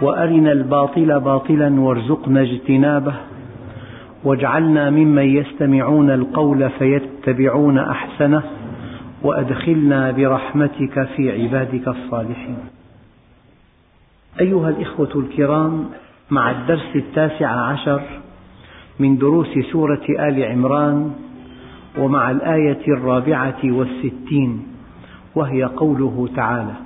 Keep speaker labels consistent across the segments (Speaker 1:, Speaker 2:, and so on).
Speaker 1: وأرنا الباطل باطلا وارزقنا اجتنابه واجعلنا ممن يستمعون القول فيتبعون أحسنه وأدخلنا برحمتك في عبادك الصالحين. أيها الإخوة الكرام مع الدرس التاسع عشر من دروس سورة آل عمران ومع الآية الرابعة والستين وهي قوله تعالى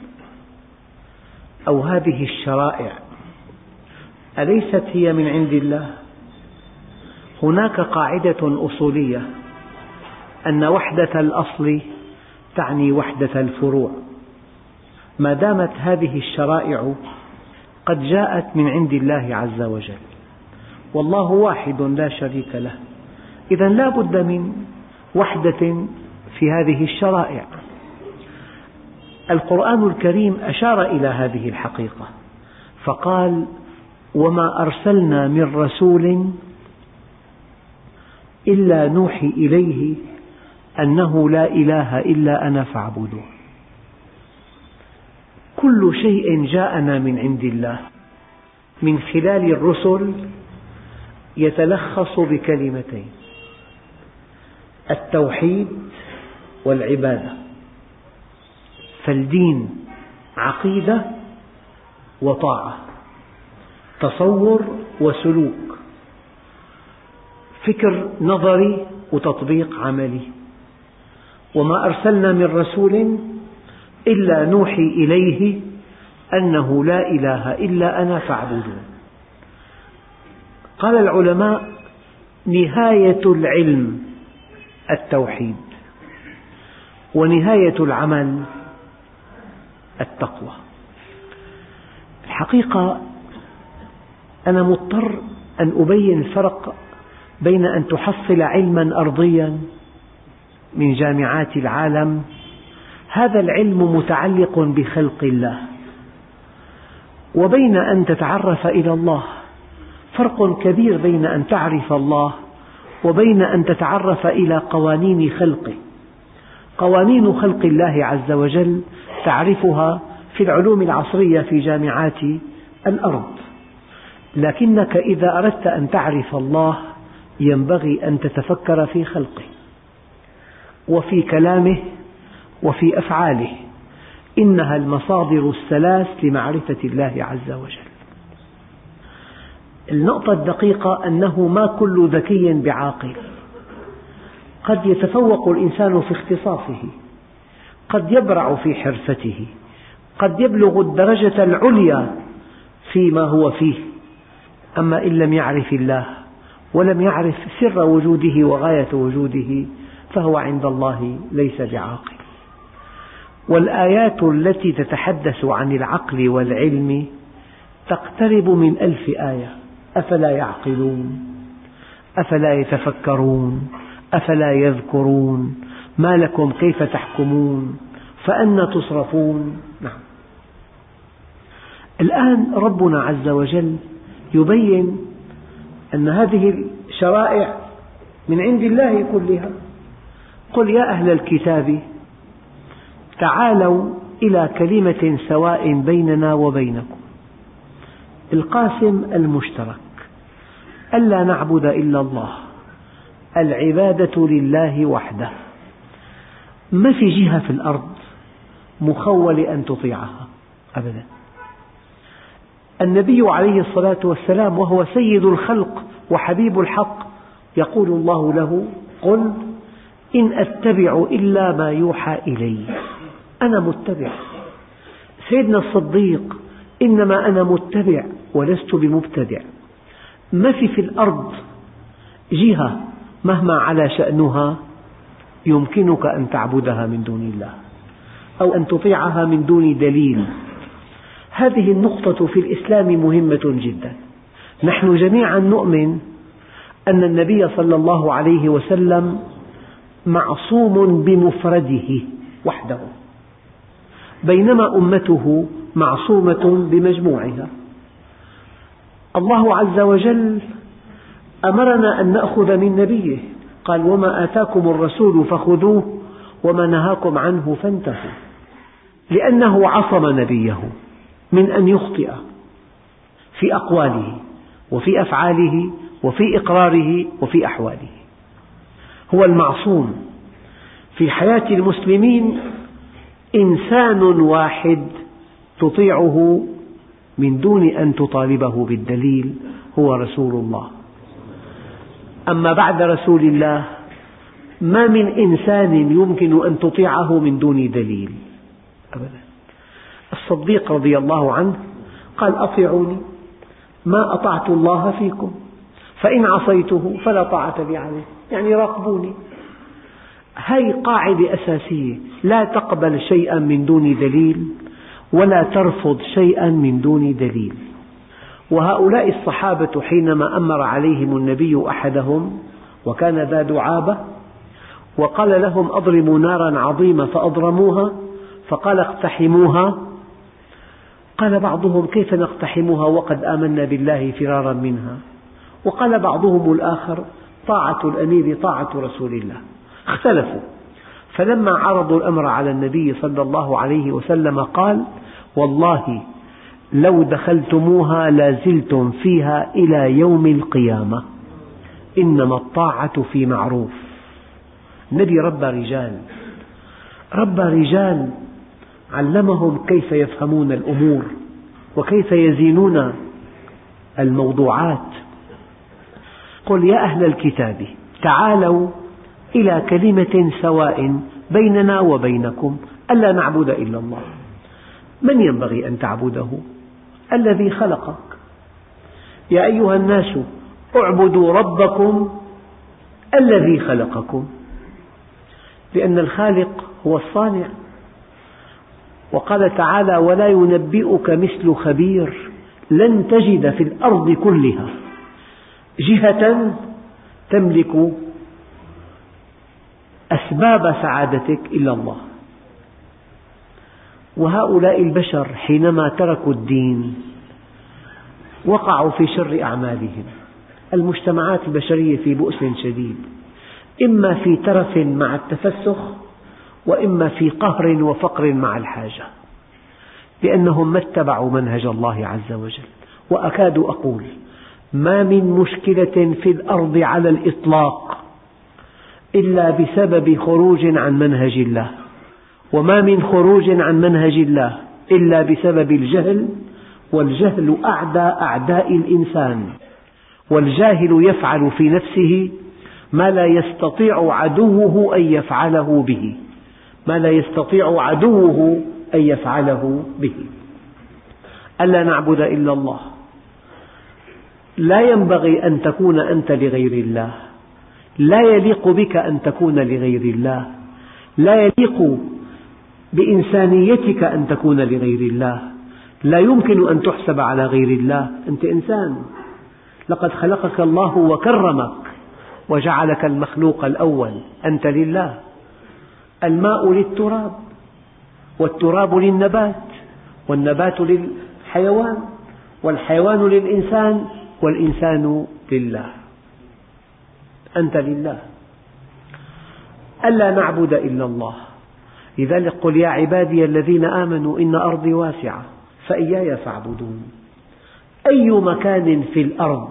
Speaker 1: أو هذه الشرائع أليست هي من عند الله؟ هناك قاعدة أصولية أن وحدة الأصل تعني وحدة الفروع، ما دامت هذه الشرائع قد جاءت من عند الله عز وجل، والله واحد لا شريك له، إذا لا بد من وحدة في هذه الشرائع، القرآن الكريم أشار إلى هذه الحقيقة فقال وما أرسلنا من رسول إلا نوحي إليه أنه لا إله إلا أنا فاعبدون كل شيء جاءنا من عند الله من خلال الرسل يتلخص بكلمتين التوحيد والعبادة. فالدين عقيدة وطاعة تصور وسلوك فكر نظري وتطبيق عملي. وما أرسلنا من رسول إلا نوحي إليه أنه لا إله إلا أنا فاعبدون. قال العلماء نهاية العلم التوحيد ونهاية العمل التقوى. الحقيقة أنا مضطر أن أبين الفرق بين أن تحصل علما أرضيا من جامعات العالم. هذا العلم متعلق بخلق الله. وبين أن تتعرف إلى الله فرق كبير بين أن تعرف الله وبين أن تتعرف إلى قوانين خلقه. قوانين خلق الله عز وجل تعرفها في العلوم العصرية في جامعات الأرض. لكنك إذا أردت أن تعرف الله ينبغي أن تتفكر في خلقه وفي كلامه وفي أفعاله. إنها المصادر الثلاث لمعرفة الله عز وجل. النقطة الدقيقة أنه ما كل ذكي بعاقل. قد يتفوق الإنسان في اختصاصه. قد يبرع في حرفته قد يبلغ الدرجة العليا فيما هو فيه. أما إن لم يعرف الله ولم يعرف سر وجوده وغاية وجوده فهو عند الله ليس بعاقل. والآيات التي تتحدث عن العقل والعلم تقترب من ألف آية. أفلا يعقلون؟ أفلا يتفكرون؟ أفلا يذكرون؟ ما لكم كيف تحكمون؟ فأنى تصرفون. نعم. الآن ربنا عز وجل يبين أن هذه الشرائع من عند الله كلها. قل يا أهل الكتاب تعالوا إلى كلمة سواء بيننا وبينكم. القاسم المشترك ألا نعبد إلا الله. العبادة لله وحده. ما في جهة في الأرض؟ مخول أن تطيعها. أبدا. النبي عليه الصلاة والسلام وهو سيد الخلق وحبيب الحق يقول الله له قل إن أتبع إلا ما يوحى إلي. أنا متبع. سيدنا الصديق إنما أنا متبع ولست بمبتدع. ما في في الأرض جهة مهما على شأنها يمكنك أن تعبدها من دون الله. أو أن تطيعها من دون دليل. هذه النقطة في الإسلام مهمة جدا. نحن جميعا نؤمن أن النبي صلى الله عليه وسلم معصوم بمفرده وحده. بينما أمته معصومة بمجموعها. الله عز وجل أمرنا أن نأخذ من نبيه. قال وما آتاكم الرسول فخذوه وما نهاكم عنه فانتهوا. لأنه عصم نبيه من أن يخطئ في أقواله وفي أفعاله وفي إقراره وفي أحواله. هو المعصوم في حياة المسلمين إنسان واحد تطيعه من دون أن تطالبه بالدليل هو رسول الله. أما بعد رسول الله ما من إنسان يمكن أن تطيعه من دون دليل؟ أبدا. الصديق رضي الله عنه قال أطيعوني ما أطعت الله فيكم فإن عصيته فلا طاعة لي عليه. يعني راقبوني. هذه قاعدة أساسية لا تقبل شيئا من دون دليل ولا ترفض شيئا من دون دليل. وهؤلاء الصحابة حينما أمر عليهم النبي أحدهم وكان ذا دعابة وقال لهم أضرموا نارا عظيمة فأضرموها فقال اقتحموها. قال بعضهم كيف نقتحمها وقد آمنا بالله فرارا منها. وقال بعضهم الآخر طاعة الأمير طاعة رسول الله. اختلفوا. فلما عرضوا الأمر على النبي صلى الله عليه وسلم قال والله لو دخلتموها لازلتم فيها إلى يوم القيامة. إنما الطاعة في معروف. النبي ربى رجال. ربى رجال علمهم كيف يفهمون الأمور وكيف يزينون الموضوعات. قل يا أهل الكتاب تعالوا إلى كلمة سواء بيننا وبينكم ألا نعبد إلا الله. من ينبغي أن تعبده؟ الذي خلقك. يا أيها الناس اعبدوا ربكم الذي خلقكم لأن الخالق هو الصانع. وقال تعالى ولا ينبئك مثل خبير لن تجد في الأرض كلها جهة تملك أسباب سعادتك إلا الله. وهؤلاء البشر حينما تركوا الدين وقعوا في شر أعمالهم. المجتمعات البشرية في بؤس شديد. إما في ترف مع التفسخ وإما في قهر وفقر مع الحاجة لأنهم ما اتبعوا منهج الله عز وجل. وأكاد أقول ما من مشكلة في الأرض على الإطلاق إلا بسبب خروج عن منهج الله. وما من خروج عن منهج الله إلا بسبب الجهل والجهل أعدى أعداء الإنسان. والجاهل يفعل في نفسه ما لا يستطيع عدوه أن يفعله به. ما لا يستطيع عدوه أن يفعله به. ألا نعبد إلا الله. لا ينبغي أن تكون أنت لغير الله. لا يليق بك أن تكون لغير الله. لا يليق بإنسانيتك أن تكون لغير الله. لا يمكن أن تحسب على غير الله. أنت إنسان. لقد خلقك الله وكرمك وجعلك المخلوق الأول. أنت لله. الماء للتراب والتراب للنبات والنبات للحيوان والحيوان للإنسان والإنسان لله. أنت لله. ألا نعبد إلا الله. لذلك قل يا عبادي الذين آمنوا إن أرضي واسعة فإياي فاعبدون. أي مكان في الأرض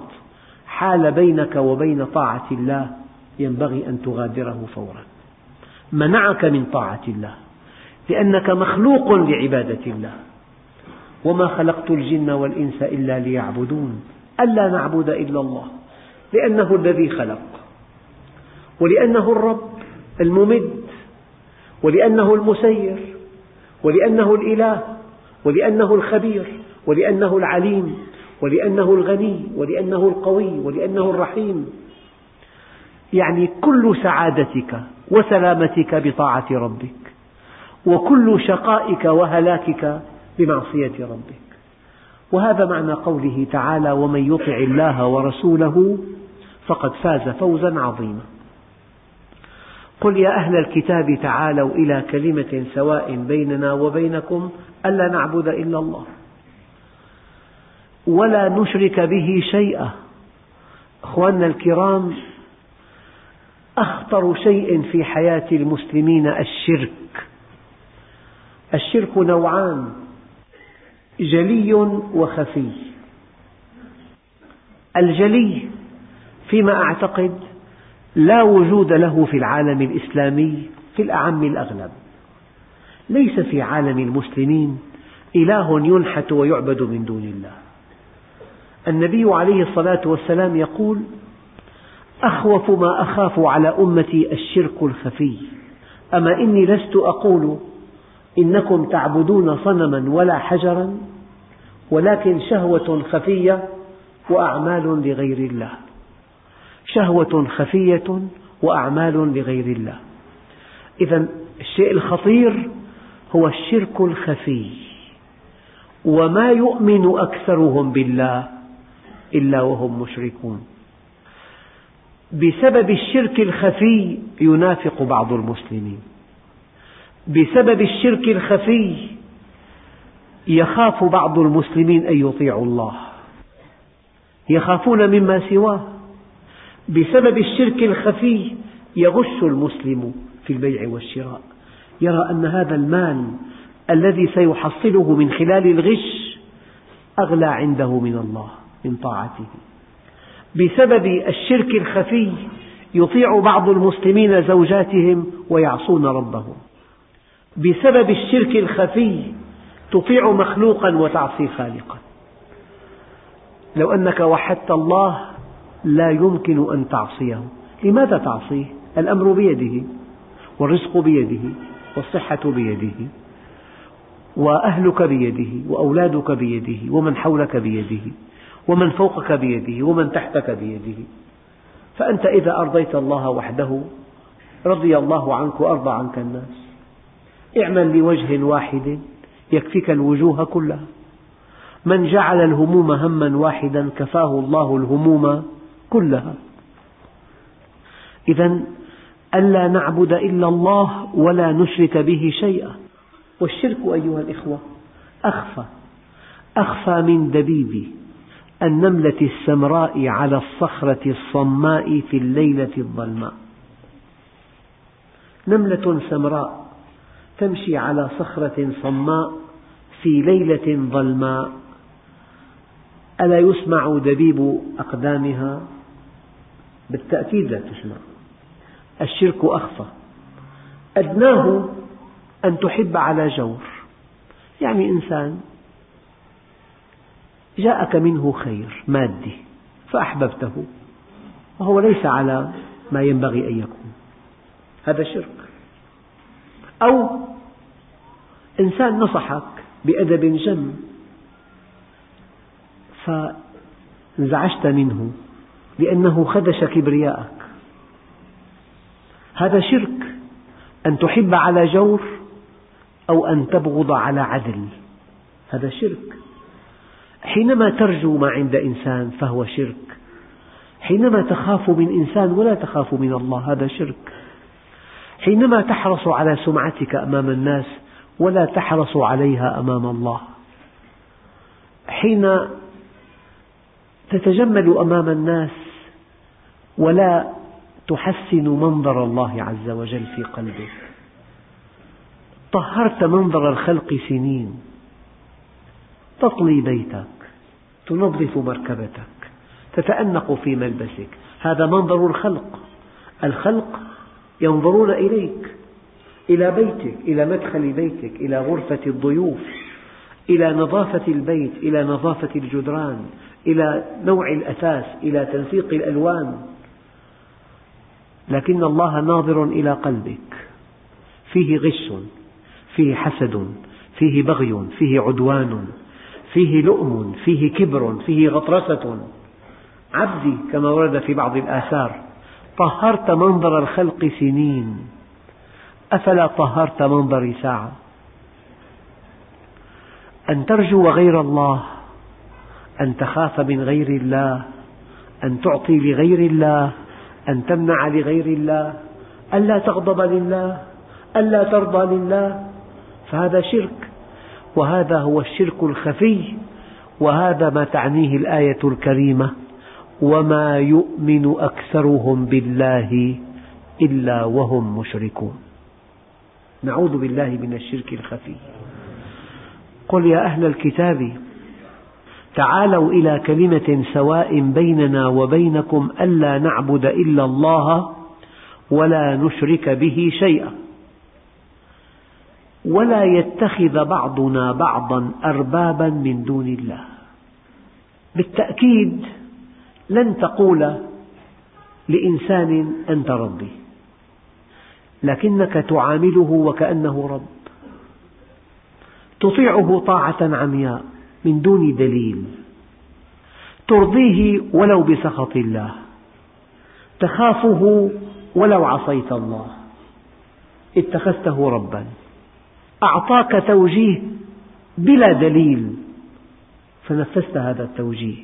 Speaker 1: حال بينك وبين طاعة الله ينبغي أن تغادره فورا. منعك من طاعة الله لأنك مخلوق لعبادة الله. وما خلقت الجن والإنس إلا ليعبدون ألا نعبد إلا الله لأنه الذي خلق ولأنه الرب الممد ولأنه المسير ولأنه الإله ولأنه الخبير ولأنه العليم ولأنه الغني ولأنه القوي ولأنه الرحيم. يعني كل سعادتك وسلامتك بطاعة ربك وكل شقائك وهلاكك بمعصية ربك. وهذا معنى قوله تعالى ومن يطع الله ورسوله فقد فاز فوزا عظيما. قل يا أهل الكتاب تعالوا إلى كلمة سواء بيننا وبينكم ألا نعبد إلا الله ولا نشرك به شيئا. أخواننا الكرام أخطر شيء في حياة المسلمين الشرك. الشرك نوعان جلي وخفي. الجلي فيما أعتقد لا وجود له في العالم الإسلامي في الأعم الأغلب ليس في عالم المسلمين إله ينحت ويعبد من دون الله. النبي عليه الصلاة والسلام يقول أخوف ما أخاف على أمتي الشرك الخفي. أما إني لست أقول إنكم تعبدون صنما ولا حجرا ولكن شهوة خفية وأعمال لغير الله. شهوة خفية وأعمال لغير الله. إذا الشيء الخطير هو الشرك الخفي. وما يؤمن أكثرهم بالله إلا وهم مشركون. بسبب الشرك الخفي ينافق بعض المسلمين. بسبب الشرك الخفي يخاف بعض المسلمين أن يطيعوا الله. يخافون مما سواه. بسبب الشرك الخفي يغش المسلم في البيع والشراء. يرى أن هذا المال الذي سيحصله من خلال الغش أغلى عنده من الله من طاعته. بسبب الشرك الخفي يطيع بعض المسلمين زوجاتهم ويعصون ربهم. بسبب الشرك الخفي تطيع مخلوقا وتعصي خالقا. لو أنك وحدت الله لا يمكن أن تعصيه. لماذا تعصيه؟ الأمر بيده والرزق بيده والصحة بيده وأهلك بيده وأولادك بيده ومن حولك بيده. ومن فوقك بيده ومن تحتك بيده. فأنت إذا أرضيت الله وحده رضي الله عنك وأرضى عنك الناس. اعمل لوجه واحد يكفيك الوجوه كلها. من جعل الهموم هما واحدا كفاه الله الهموم كلها. إذا ألا نعبد إلا الله ولا نشرك به شيئا. والشرك أيها الإخوة أخفى أخفى من دبيب النملة السمراء على الصخرة الصماء في الليلة الظلماء. نملة سمراء تمشي على صخرة صماء في ليلة ظلماء. ألا يسمع دبيب أقدامها؟ بالتأكيد لا تسمع. الشرك أخفى. أدناه أن تحب على جور. يعني إنسان جاءك منه خير مادي فأحببته وهو ليس على ما ينبغي أن يكون. هذا شرك. أو إنسان نصحك بأدب جم فانزعجت منه لأنه خدش كبرياءك. هذا شرك أن تحب على جور أو أن تبغض على عدل. هذا شرك. حينما ترجو ما عند إنسان فهو شرك. حينما تخاف من إنسان ولا تخاف من الله هذا شرك. حينما تحرص على سمعتك أمام الناس ولا تحرص عليها أمام الله. حين تتجمل أمام الناس ولا تحسن منظر الله عز وجل في قلبك. طهرت منظر الخلق سنين. تطلي بيتك تنظف مركبتك تتأنق في ملبسك. هذا منظر الخلق. الخلق ينظرون إليك إلى بيتك إلى مدخل بيتك إلى غرفة الضيوف إلى نظافة البيت إلى نظافة الجدران إلى نوع الأثاث إلى تنسيق الألوان. لكن الله ناظر إلى قلبك. فيه غش فيه حسد فيه بغي فيه عدوان. فيه لؤم فيه كبر فيه غطرسة. عبدي كما ورد في بعض الآثار طهرت منظر الخلق سنين. أفلا طهرت منظري ساعة؟ أن ترجو غير الله أن تخاف من غير الله أن تعطي لغير الله أن تمنع لغير الله ألا تغضب لله ألا ترضى لله. فهذا شرك. وهذا هو الشرك الخفي وهذا ما تعنيه الآية الكريمة وما يؤمن أكثرهم بالله إلا وهم مشركون نعوذ بالله من الشرك الخفي. قل يا أهل الكتاب تعالوا إلى كلمة سواء بيننا وبينكم ألا نعبد إلا الله ولا نشرك به شيئا. ولا يتخذ بعضنا بعضا أربابا من دون الله. بالتأكيد لن تقول لإنسان أنت ربي لكنك تعامله وكأنه رب. تطيعه طاعة عمياء من دون دليل. ترضيه ولو بسخط الله. تخافه ولو عصيت الله. اتخذته ربا. أعطاك توجيه بلا دليل. فنفذت هذا التوجيه.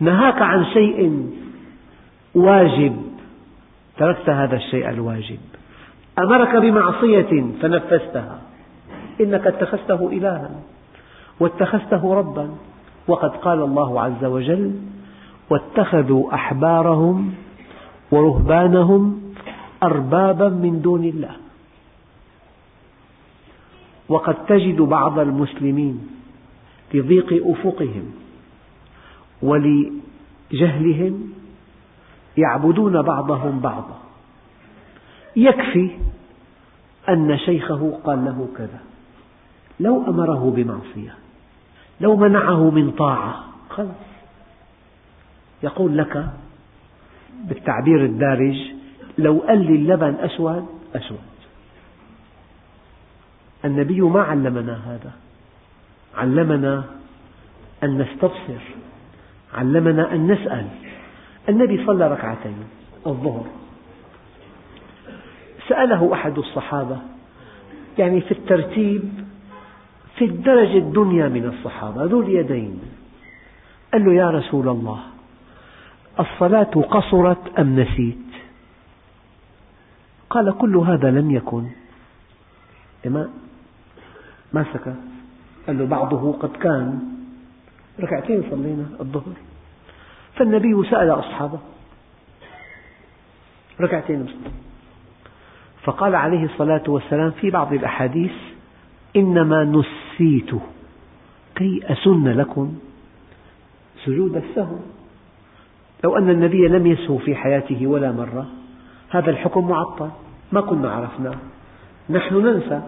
Speaker 1: نهاك عن شيء واجب. تركت هذا الشيء الواجب. أمرك بمعصية فنفذتها. إنك اتخذته إلها واتخذته ربا. وقد قال الله عز وجل واتخذوا أحبارهم ورهبانهم أربابا من دون الله. وقد تجد بعض المسلمين لضيق أفقهم ولجهلهم يعبدون بعضهم بعضا. يكفي أن شيخه قال له كذا. لو أمره بمعصية لو منعه من طاعة خلاص. يقول لك بالتعبير الدارج لو قال لي اللبن أسود أسود. النبي ما علمنا هذا. علمنا أن نستبصر. علمنا أن نسأل. النبي صلى ركعتين الظهر. سأله أحد الصحابة يعني في الترتيب في الدرجة الدنيا من الصحابة ذو اليدين. قال له يا رسول الله الصلاة قصرت أم نسيت؟ قال كل هذا لم يكن. ما سكت. قال له بعضه قد كان. ركعتين صلينا الظهر. فالنبي سأل أصحابه. ركعتين فقال عليه الصلاة والسلام في بعض الأحاديث إنما نسيت. كي أسن لكم سجود السهو. لو أن النبي لم يسهو في حياته ولا مرة هذا الحكم معطل. ما كنا عرفناه. نحن ننسى.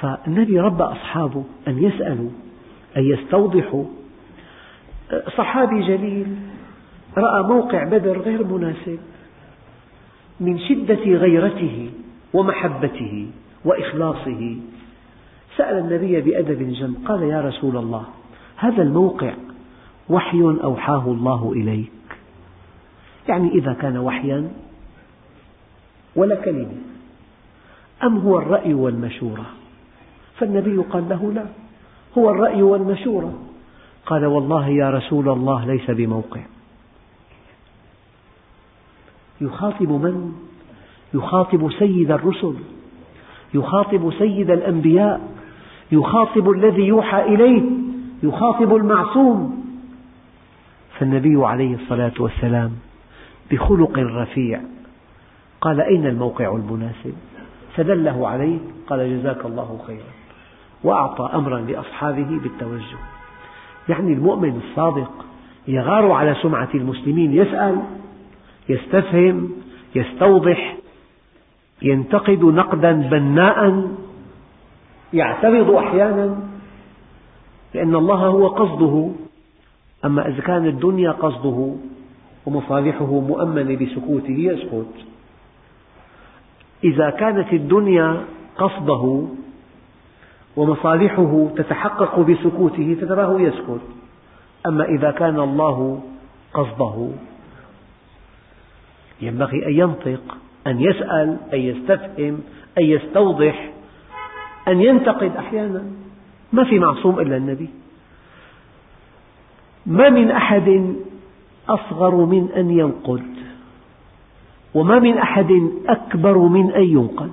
Speaker 1: فالنبي ربى أصحابه أن يسألوا أن يستوضحوا. صحابي جليل رأى موقع بدر غير مناسب من شدة غيرته ومحبته وإخلاصه. سأل النبي بأدب جم قال يا رسول الله هذا الموقع وحي أوحاه الله إليك. يعني إذا كان وحيا ولا كلمة أم هو الرأي والمشورة؟ فالنبي قال له لا هو الرأي والمشورة قال والله يا رسول الله ليس بموقع. يخاطب من؟ يخاطب سيد الرسل. يخاطب سيد الأنبياء. يخاطب الذي يوحى إليه. يخاطب المعصوم. فالنبي عليه الصلاة والسلام بخلق رفيع. قال أين الموقع المناسب؟ فدله عليه. قال جزاك الله خيرا. وأعطى أمرا لأصحابه بالتوجه. يعني المؤمن الصادق يغار على سمعة المسلمين يسأل يستفهم يستوضح ينتقد نقدا بناء يعترض أحيانا لأن الله هو قصده. أما إذا كانت الدنيا قصده ومصالحه مؤمنة بسكوته يسكت. إذا كانت الدنيا قصده ومصالحه تتحقق بسكوته فتراه يسكت. أما إذا كان الله قصده ينبغي أن ينطق أن يسأل أن يستفهم أن يستوضح أن ينتقد أحيانا. ما في معصوم إلا النبي. ما من أحد أصغر من أن ينقد وما من أحد أكبر من أن ينقد.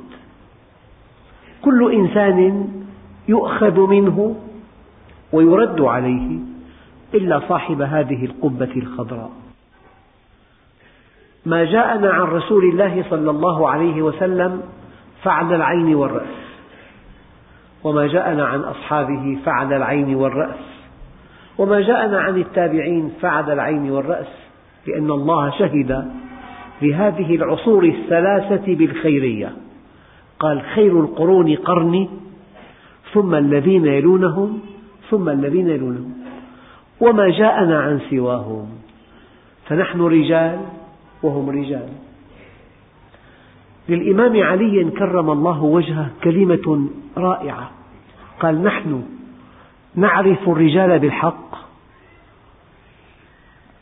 Speaker 1: كل إنسان يؤخذ منه ويرد عليه إلا صاحب هذه القبة الخضراء. ما جاءنا عن رسول الله صلى الله عليه وسلم فعل العين والرأس وما جاءنا عن أصحابه فعل العين والرأس وما جاءنا عن التابعين فعل العين والرأس لأن الله شهد لهذه العصور الثلاثة بالخيرية. قال خير القرون قرني ثم الذين يلونهم ثم الذين يلونهم. وما جاءنا عن سواهم. فنحن رجال وهم رجال. للإمام علي كرم الله وجهه كلمة رائعة. قال نحن نعرف الرجال بالحق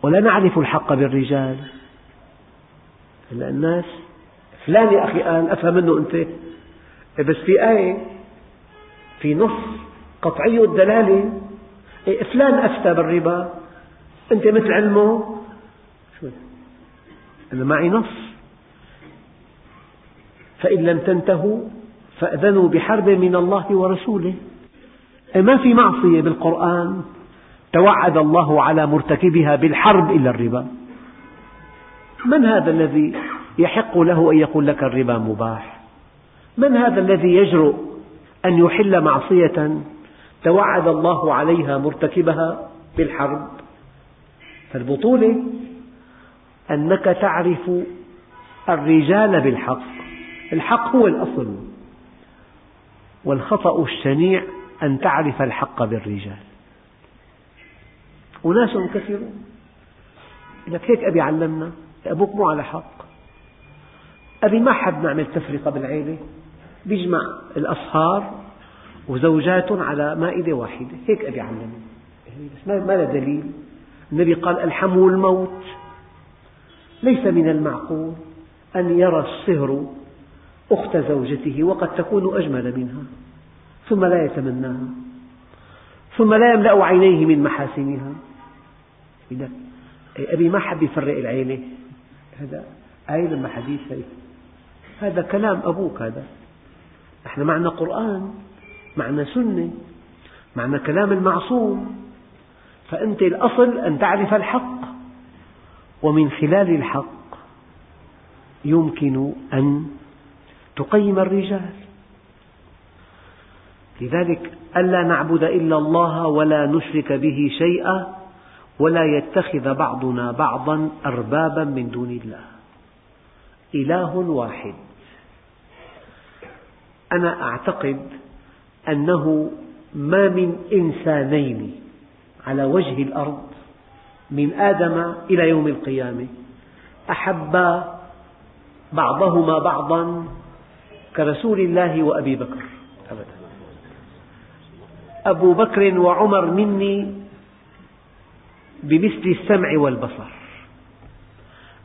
Speaker 1: ولا نعرف الحق بالرجال. هلا الناس فلان يا أخي قال أفهم منه أنت. إيه، بس في آية في نص قطعي الدلالة. إيه، فلان أفتى بالربا. أنت مثل علمه. شو؟ أنا معي نص. فإن لم تنتهوا فأذنوا بحرب من الله ورسوله. إيه، ما في معصية بالقرآن. توعد الله على مرتكبها بالحرب إلا الربا. من هذا الذي يحق له أن يقول لك الربا مباح؟ من هذا الذي يجرؤ أن يحل معصية توعد الله عليها مرتكبها بالحرب. فالبطولة أنك تعرف الرجال بالحق. الحق هو الأصل. والخطأ الشنيع أن تعرف الحق بالرجال. أناس كثيرون. لك هيك أبي علمنا أبوك مو على حق. أبي ما حب نعمل تفرقة بالعيلة. بيجمع الأصهار وزوجات على مائدة واحدة. هيك أبي علمني بس ما له دليل. النبي قال الحم الموت. ليس من المعقول أن يرى الصهر أخت زوجته وقد تكون أجمل منها. ثم لا يتمناها ثم لا يملأ عينيه من محاسنها. أبي ما حب يفرق العيلة هذا آية لما حديث هذا كلام أبوك هذا. نحن معنا قرآن معنا سنة معنا كلام المعصوم. فأنت الأصل أن تعرف الحق ومن خلال الحق يمكن أن تقيم الرجال. لذلك ألا نعبد إلا الله ولا نشرك به شيئا ولا يتخذ بعضنا بعضا أربابا من دون الله. إله واحد. أنا أعتقد أنه ما من إنسانين على وجه الأرض من آدم إلى يوم القيامة أحبا بعضهما بعضا كرسول الله وأبي بكر. أبدا أبو بكر وعمر مني بمثل السمع والبصر.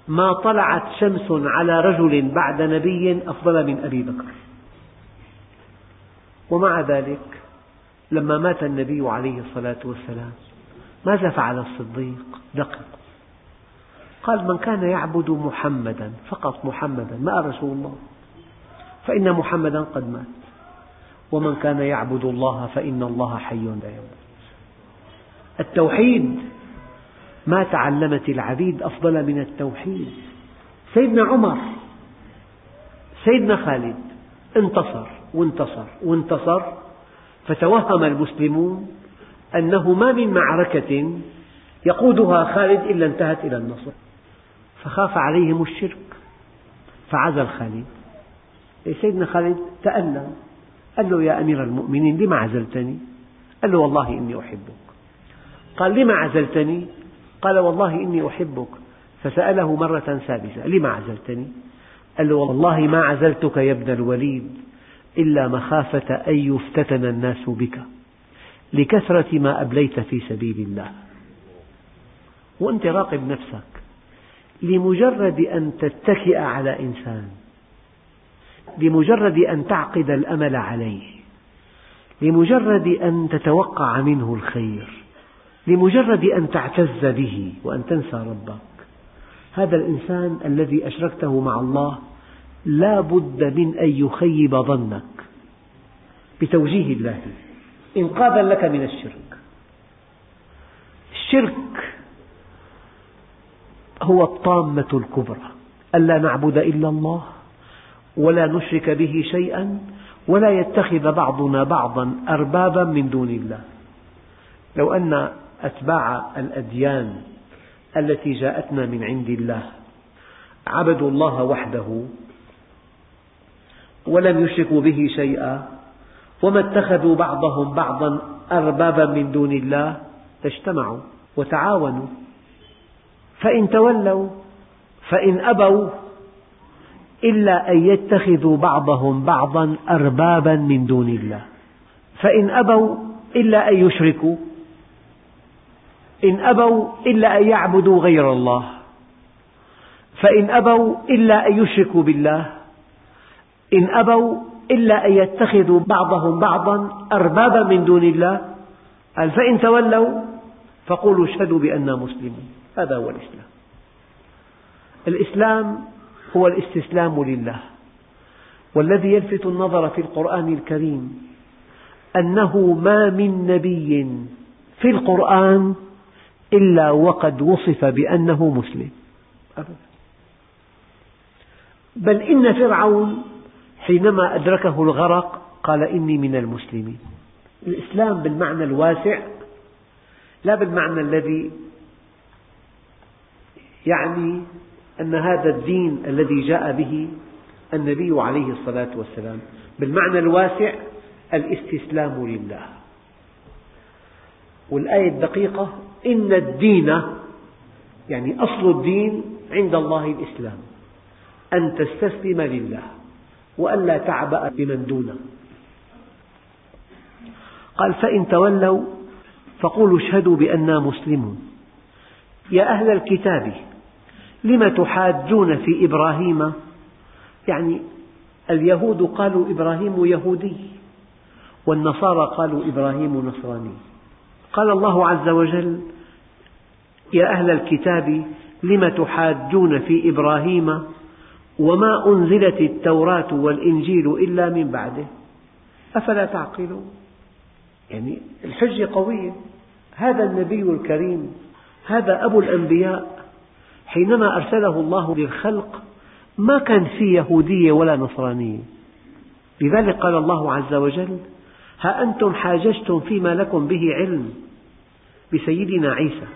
Speaker 1: ما طلعت شمس على رجل بعد نبي أفضل من أبي بكر. ومع ذلك لما مات النبي عليه الصلاة والسلام ماذا فعل الصديق؟ دقق. قال من كان يعبد محمدا فقط محمدا ما رسول الله. فإن محمدا قد مات. ومن كان يعبد الله فإن الله حي لا يموت. التوحيد ما تعلمت العبيد أفضل من التوحيد. سيدنا عمر سيدنا خالد انتصر. وانتصر وانتصر فتوهم المسلمون أنه ما من معركة يقودها خالد إلا انتهت إلى النصر. فخاف عليهم الشرك فعزل خالد سيدنا خالد؟ تألم. قال له يا أمير المؤمنين لم عزلتني؟ قال له والله إني أحبك. قال لم عزلتني؟ قال والله إني أحبك. فسأله مرة ثالثة لم عزلتني؟ قال له والله ما عزلتك يا ابن الوليد. إلا مخافة أن يفتتن الناس بك لكثرة ما أبليت في سبيل الله. وأنت راقب نفسك لمجرد أن تتكئ على إنسان لمجرد أن تعقد الأمل عليه لمجرد أن تتوقع منه الخير لمجرد أن تعتز به وأن تنسى ربك. هذا الإنسان الذي أشركته مع الله لا بد من أن يخيب ظنك. بتوجيه الله. إنقاذا لك من الشرك. الشرك هو الطامة الكبرى. ألا نعبد إلا الله ولا نشرك به شيئا ولا يتخذ بعضنا بعضا أربابا من دون الله. لو أن أتباع الأديان التي جاءتنا من عند الله عبدوا الله وحده ولم يشركوا به شيئا. وما اتخذوا بعضهم بعضا أربابا من دون الله لاجتمعوا وتعاونوا. فإن تولوا فإن أبوا إلا أن يتخذوا بعضهم بعضا أربابا من دون الله. فإن أبوا إلا أن يشركوا. إن أبوا إلا أن يعبدوا غير الله. فإن أبوا إلا أن يشركوا بالله. إن أبوا إلا أن يتخذوا بعضهم بعضا أربابا من دون الله. قال فإن تولوا فقولوا اشهدوا بأننا مسلمون. هذا هو الإسلام. الإسلام هو الاستسلام لله. والذي يلفت النظر في القرآن الكريم أنه ما من نبي في القرآن إلا وقد وصف بأنه مسلم. أبدا. بل إن فرعون حينما أدركه الغرق قال إني من المسلمين. الإسلام بالمعنى الواسع لا بالمعنى الذي يعني أن هذا الدين الذي جاء به النبي عليه الصلاة والسلام. بالمعنى الواسع الاستسلام لله. والآية الدقيقة إن الدين يعني أصل الدين عند الله الإسلام أن تستسلم لله. وألا تعبأ بمن دونه. قال فإن تولوا فقولوا اشهدوا بأننا مسلمون. يا أهل الكتاب لم تحاجون في إبراهيم؟ يعني اليهود قالوا إبراهيم يهودي والنصارى قالوا إبراهيم نصراني. قال الله عز وجل يا أهل الكتاب لم تحاجون في إبراهيم؟ وما أنزلت التوراة والإنجيل إلا من بعده. أفلا تعقلون؟ يعني الحجة قوية. هذا النبي الكريم هذا أبو الأنبياء حينما أرسله الله للخلق ما كان في يهودية ولا نصرانية. لذلك قال الله عز وجل ها أنتم حاججتم فيما لكم به علم بسيدنا عيسى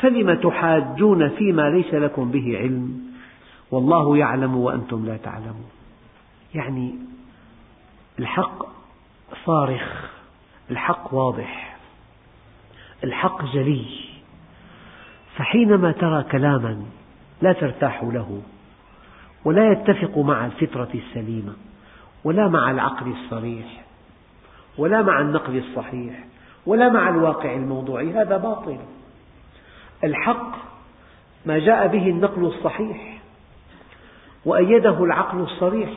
Speaker 1: فلم تحاجون فيما ليس لكم به علم؟ والله يعلم وأنتم لا تعلمون. يعني الحق صارخ الحق واضح الحق جلي. فحينما ترى كلاما لا ترتاح له ولا يتفق مع الفطرة السليمة ولا مع العقل الصريح ولا مع النقل الصحيح ولا مع الواقع الموضوعي هذا باطل. الحق ما جاء به النقل الصحيح وأيده العقل الصريح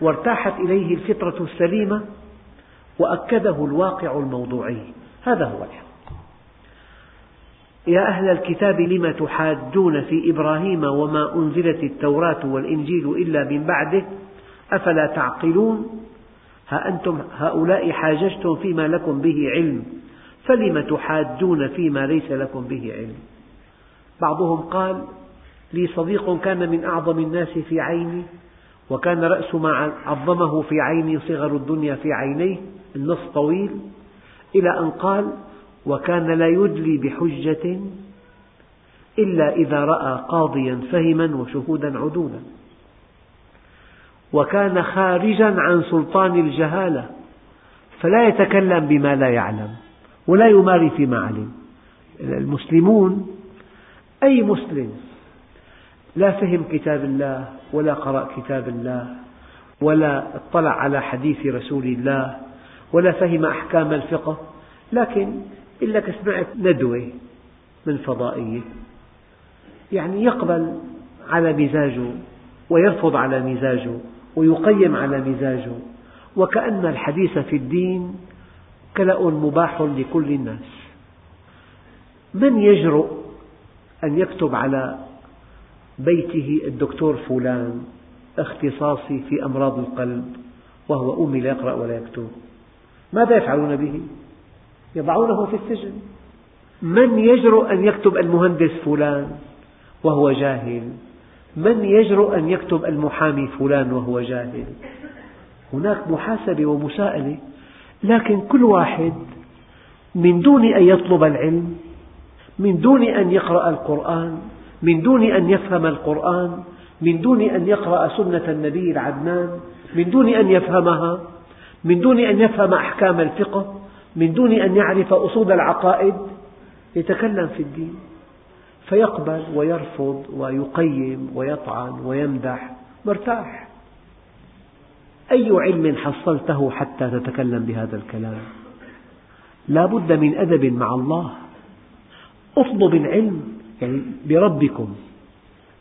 Speaker 1: وارتاحت إليه الفطرة السليمة وأكده الواقع الموضوعي. هذا هو الحق. يا أهل الكتاب لم تحاجون في إبراهيم وما أنزلت التوراة والإنجيل إلا من بعده؟ أفلا تعقلون؟ ها أنتم هؤلاء حاججتم فيما لكم به علم فلم تحاجون فيما ليس لكم به علم؟ بعضهم قال لي صديق كان من أعظم الناس في عيني وكان رأس ما عظمه في عيني صغر الدنيا في عينيه النص طويل إلى أن قال وكان لا يدلي بحجة إلا إذا رأى قاضيا فهما وشهودا عدولا. وكان خارجا عن سلطان الجهالة فلا يتكلم بما لا يعلم ولا يماري فيما علم. المسلمون أي مسلم لا فهم كتاب الله ولا قرأ كتاب الله ولا اطلع على حديث رسول الله ولا فهم أحكام الفقه. لكن لك سمعت ندوة من فضائية يعني يقبل على مزاجه ويرفض على مزاجه ويقيم على مزاجه. وكأن الحديث في الدين كلأ مباح لكل الناس. من يجرؤ أن يكتب على بيته الدكتور فلان اختصاصي في أمراض القلب وهو أمي لا يقرأ ولا يكتب. ماذا يفعلون به؟ يضعونه في السجن. من يجرؤ أن يكتب المهندس فلان؟ وهو جاهل. من يجرؤ أن يكتب المحامي فلان؟ وهو جاهل. هناك محاسبة ومساءلة لكن كل واحد من دون أن يطلب العلم من دون أن يقرأ القرآن من دون أن يفهم القرآن من دون أن يقرأ سنة النبي العدنان من دون أن يفهمها من دون أن يفهم أحكام الفقه من دون أن يعرف أصول العقائد يتكلم في الدين. فيقبل ويرفض ويقيم ويطعن ويمدح مرتاح. أي علم حصلته حتى تتكلم بهذا الكلام؟ لا بد من أدب مع الله. اطلب العلم يعني بربكم.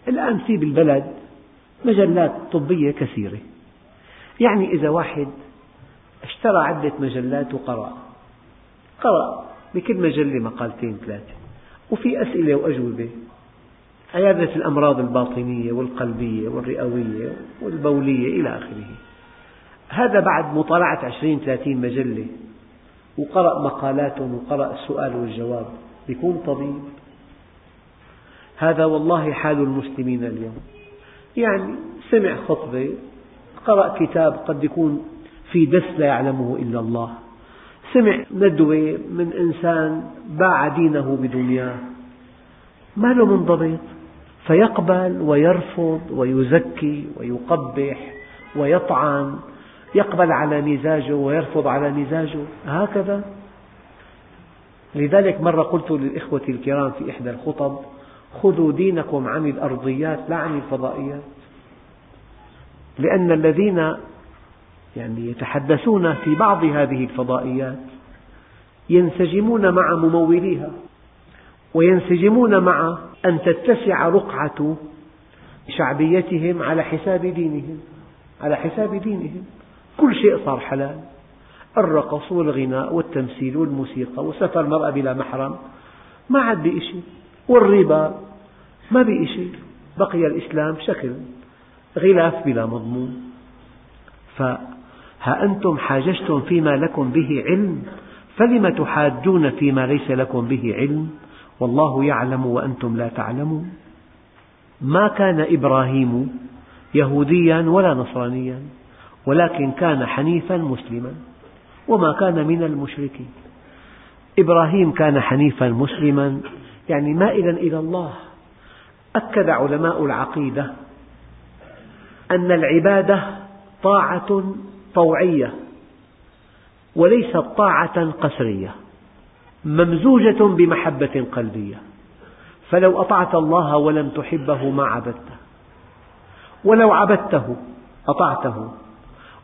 Speaker 1: الآن في بالبلد مجلات طبية كثيرة. يعني إذا واحد اشترى عدة مجلات وقرأ. قرأ بكل مجلة مقالتين ثلاثة. وفي أسئلة وأجوبة. عيادة الأمراض الباطنية والقلبية والرئوية والبولية إلى آخره. هذا بعد مطالعة عشرين ثلاثين مجلة. وقرأ مقالاتهم وقرأ السؤال والجواب. يكون طبيب. هذا والله حال المسلمين اليوم. يعني سمع خطبة قرأ كتاب قد يكون في دس لا يعلمه إلا الله. سمع ندوة من إنسان باع دينه بدنياه. ما له منضبط. فيقبل ويرفض ويزكي ويقبح ويطعن. يقبل على مزاجه ويرفض على مزاجه. هكذا. لذلك مرة قلت للإخوة الكرام في إحدى الخطب خذوا دينكم عن الأرضيات لا عن الفضائيات. لأن الذين يعني يتحدثون في بعض هذه الفضائيات ينسجمون مع مموليها وينسجمون مع أن تتسع رقعة شعبيتهم على حساب دينهم على حساب دينهم. كل شيء صار حلال. الرقص والغناء والتمثيل والموسيقى وسفر المرأة بلا محرم ما عاد بقي شيء والربا ما بقي شيء بقي الإسلام شكل غلاف بلا مضمون. فها أنتم حاججتم فيما لكم به علم فلم تحاجون فيما ليس لكم به علم؟ والله يعلم وأنتم لا تعلمون. ما كان إبراهيم يهوديا ولا نصرانيا ولكن كان حنيفا مسلما. وما كان من المشركين. إبراهيم كان حنيفا مسلما يعني مائلا إلى الله. أكد علماء العقيدة أن العبادة طاعة طوعية وليست طاعة قسرية ممزوجة بمحبة قلبية. فلو أطعت الله ولم تحبه ما عبدته ولو عبدته أطعته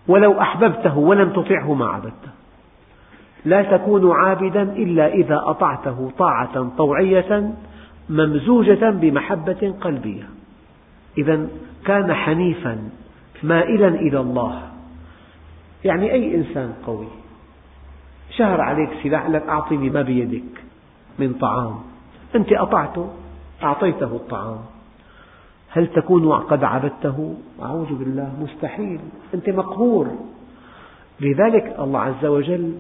Speaker 1: ولو أحببته ولم تطعه ما عبدته. لا تكون عابدا إلا إذا أطعته طاعة طوعية ممزوجة بمحبة قلبية. إذا كان حنيفا مائلا إلى الله. يعني أي إنسان قوي. شهر عليك سلاح لك أعطني ما بيدك من طعام. أنت أطعته أعطيته الطعام. هل تكون قد عبدته؟ أعوذ بالله مستحيل. أنت مقهور. لذلك الله عز وجل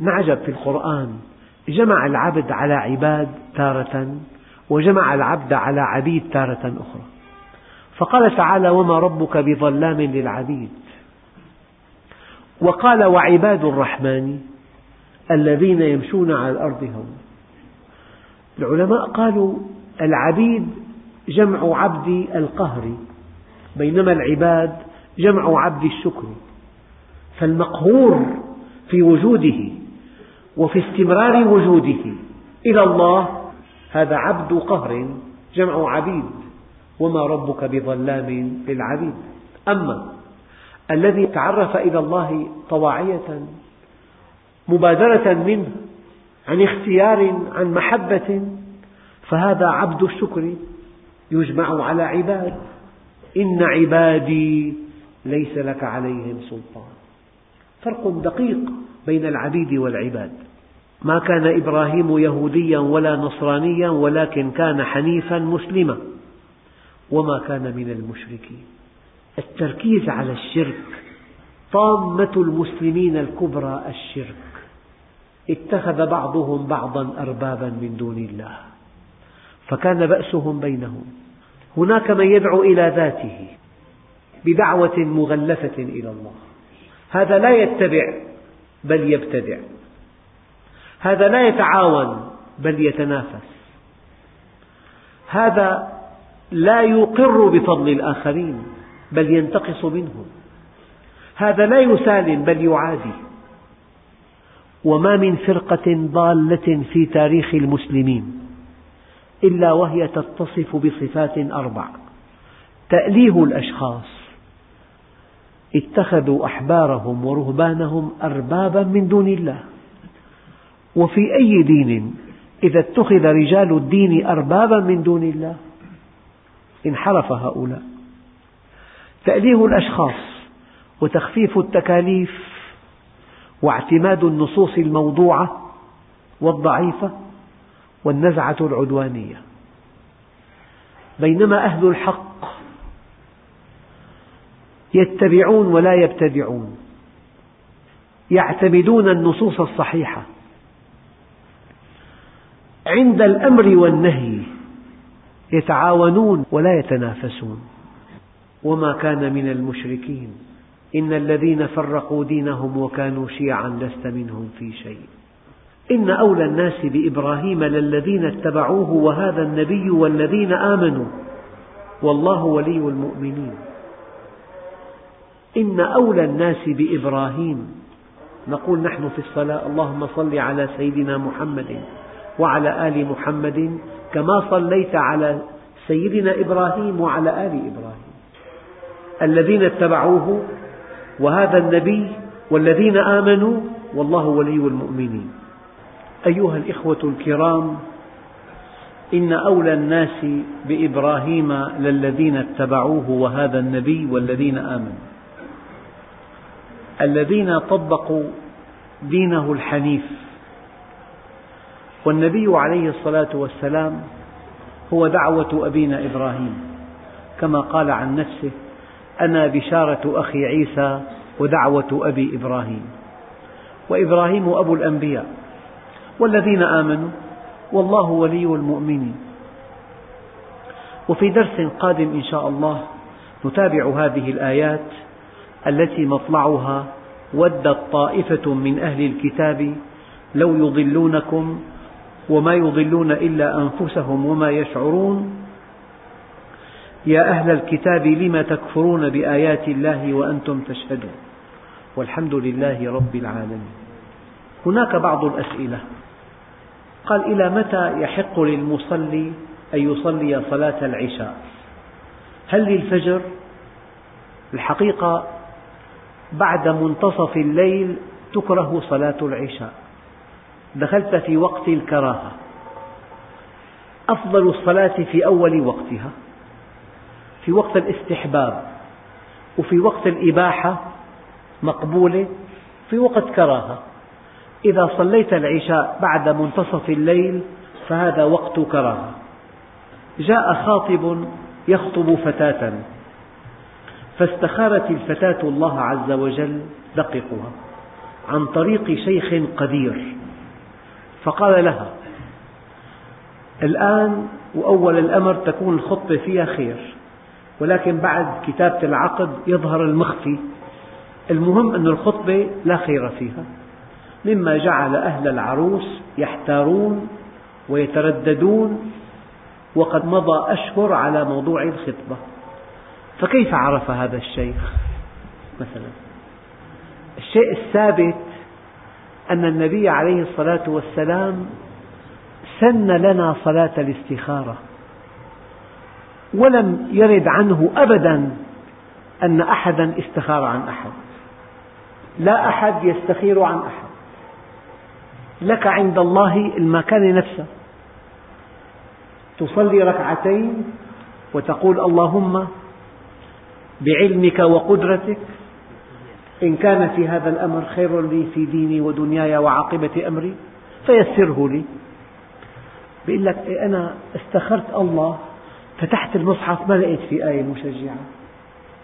Speaker 1: نعجب في القرآن. جمع العبد على عباد تارة وجمع العبد على عبيد تارة أخرى. فقال تعالى وما ربك بظلام للعبيد وقال وعباد الرحمن الذين يمشون على الأرض هون العلماء قالوا العبيد جمع عبد القهر بينما العباد جمع عبد الشكر. فالمقهور في وجوده وفي استمرار وجوده. إلى الله هذا عبد قهر جمع عبيد وما ربك بظلام للعبيد. أما الذي تعرف إلى الله طواعية مبادرة منه عن اختيار عن محبة فهذا عبد الشكر يجمع على عباد. إن عبادي ليس لك عليهم سلطان. فرق دقيق. بين العبيد والعباد. ما كان إبراهيم يهوديا ولا نصرانيا ولكن كان حنيفا مسلما. وما كان من المشركين. التركيز على الشرك. طامة المسلمين الكبرى الشرك. اتخذ بعضهم بعضا أربابا من دون الله. فكان بأسهم بينهم. هناك من يدعو إلى ذاته. بدعوة مغلفة إلى الله. هذا لا يتبع بل يبتدع. هذا لا يتعاون بل يتنافس. هذا لا يقر بفضل الآخرين بل ينتقص منهم. هذا لا يسالم بل يعادي. وما من فرقة ضالة في تاريخ المسلمين إلا وهي تتصف بصفات أربع تأليه الأشخاص اتخذوا أحبارهم ورهبانهم أربابا من دون الله. وفي أي دين إذا اتخذ رجال الدين أربابا من دون الله؟ انحرف هؤلاء. تأليه الأشخاص وتخفيف التكاليف واعتماد النصوص الموضوعة والضعيفة والنزعة العدوانية. بينما أهل الحق يتبعون ولا يبتدعون. يعتمدون النصوص الصحيحة. عند الأمر والنهي يتعاونون ولا يتنافسون. وما كان من المشركين. إن الذين فرقوا دينهم وكانوا شيعا لست منهم في شيء. إن أولى الناس بإبراهيم للذين اتبعوه وهذا النبي والذين آمنوا. والله ولي المؤمنين. إن أولى الناس بإبراهيم. نقول نحن في الصلاة اللهم صل على سيدنا محمد وعلى آل محمد كما صليت على سيدنا إبراهيم وعلى آل إبراهيم. الذين اتبعوه وهذا النبي والذين آمنوا والله ولي المؤمنين. أيها الإخوة الكرام إن أولى الناس بإبراهيم للذين اتبعوه وهذا النبي والذين آمنوا. الذين طبقوا دينه الحنيف. والنبي عليه الصلاة والسلام هو دعوة أبينا إبراهيم. كما قال عن نفسه أنا بشارة أخي عيسى ودعوة أبي إبراهيم. وإبراهيم أبو الأنبياء والذين آمنوا والله ولي المؤمنين. وفي درس قادم إن شاء الله نتابع هذه الآيات التي مطلعها ودت طائفة من أهل الكتاب لو يضلونكم وما يضلون إلا أنفسهم وما يشعرون. يا أهل الكتاب لم تكفرون بآيات الله وأنتم تشهدون؟ والحمد لله رب العالمين. هناك بعض الأسئلة. قال إلى متى يحق للمصلي أن يصلي صلاة العشاء؟ هل للفجر؟ الحقيقة بعد منتصف الليل تكره صلاة العشاء. دخلت في وقت الكراهة. أفضل الصلاة في أول وقتها. في وقت الاستحباب. وفي وقت الإباحة مقبولة. في وقت كراهة. إذا صليت العشاء بعد منتصف الليل فهذا وقت كراهة. جاء خاطب يخطب فتاة. فاستخارت الفتاة الله عز وجل دققها عن طريق شيخ قدير. فقال لها الآن وأول الأمر تكون الخطبة فيها خير ولكن بعد كتابة العقد يظهر المخفي. المهم أن الخطبة لا خير فيها مما جعل أهل العروس يحتارون ويترددون وقد مضى أشهر على موضوع الخطبة. فكيف عرف هذا الشيخ؟ مثلا. الشيء الثابت أن النبي عليه الصلاة والسلام سن لنا صلاة الاستخارة ولم يرد عنه أبدا أن أحدا استخار عن أحد. لا أحد يستخير عن أحد. لك عند الله المكان نفسه. تصلي ركعتين وتقول اللهم بعلمك وقدرتك. إن كان في هذا الأمر خير لي في ديني ودنياي وعاقبة أمري فيسره لي. بيقول لك إيه أنا استخرت الله فتحت المصحف ما لقيت في آية مشجعة.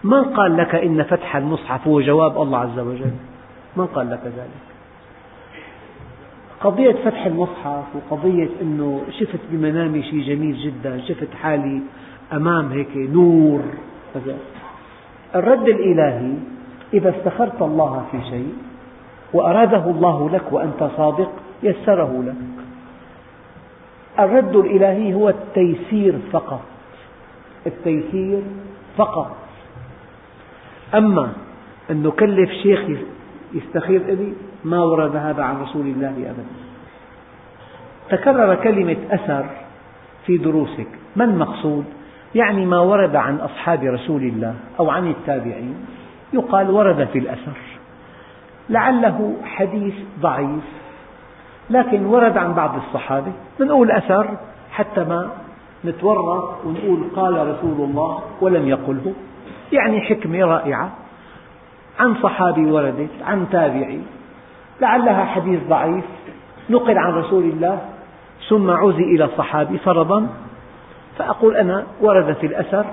Speaker 1: من قال لك إن فتح المصحف هو جواب الله عز وجل؟ من قال لك ذلك. قضية فتح المصحف وقضية أنه شفت بمنامي شيء جميل جدا شفت حالي أمام هيك نور. الرد الإلهي إذا استخرت الله في شيء وأراده الله لك وأنت صادق يسره لك. الرد الإلهي هو التيسير فقط. التيسير فقط. أما أن نكلف شيخ يستخير إلي ما ورد هذا عن رسول الله أبدا. تكرر كلمة أثر في دروسك. ما المقصود؟ يعني ما ورد عن أصحاب رسول الله أو عن التابعين. يقال ورد في الأثر. لعله حديث ضعيف لكن ورد عن بعض الصحابة. نقول أثر حتى ما نتورط ونقول قال رسول الله ولم يقله. يعني حكمة رائعة. عن صحابي وردت عن تابعي. لعلها حديث ضعيف. نقل عن رسول الله ثم عزي إلى الصحابي فرضا. فأقول أنا ورد في الأثر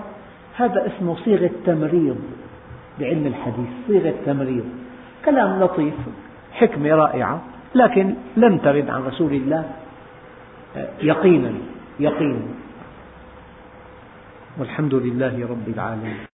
Speaker 1: هذا اسمه صيغة تمريض بعلم الحديث صيغة تمريض كلام لطيف حكمة رائعة لكن لم ترد عن رسول الله آه، يقينا يقينا. والحمد لله رب العالمين.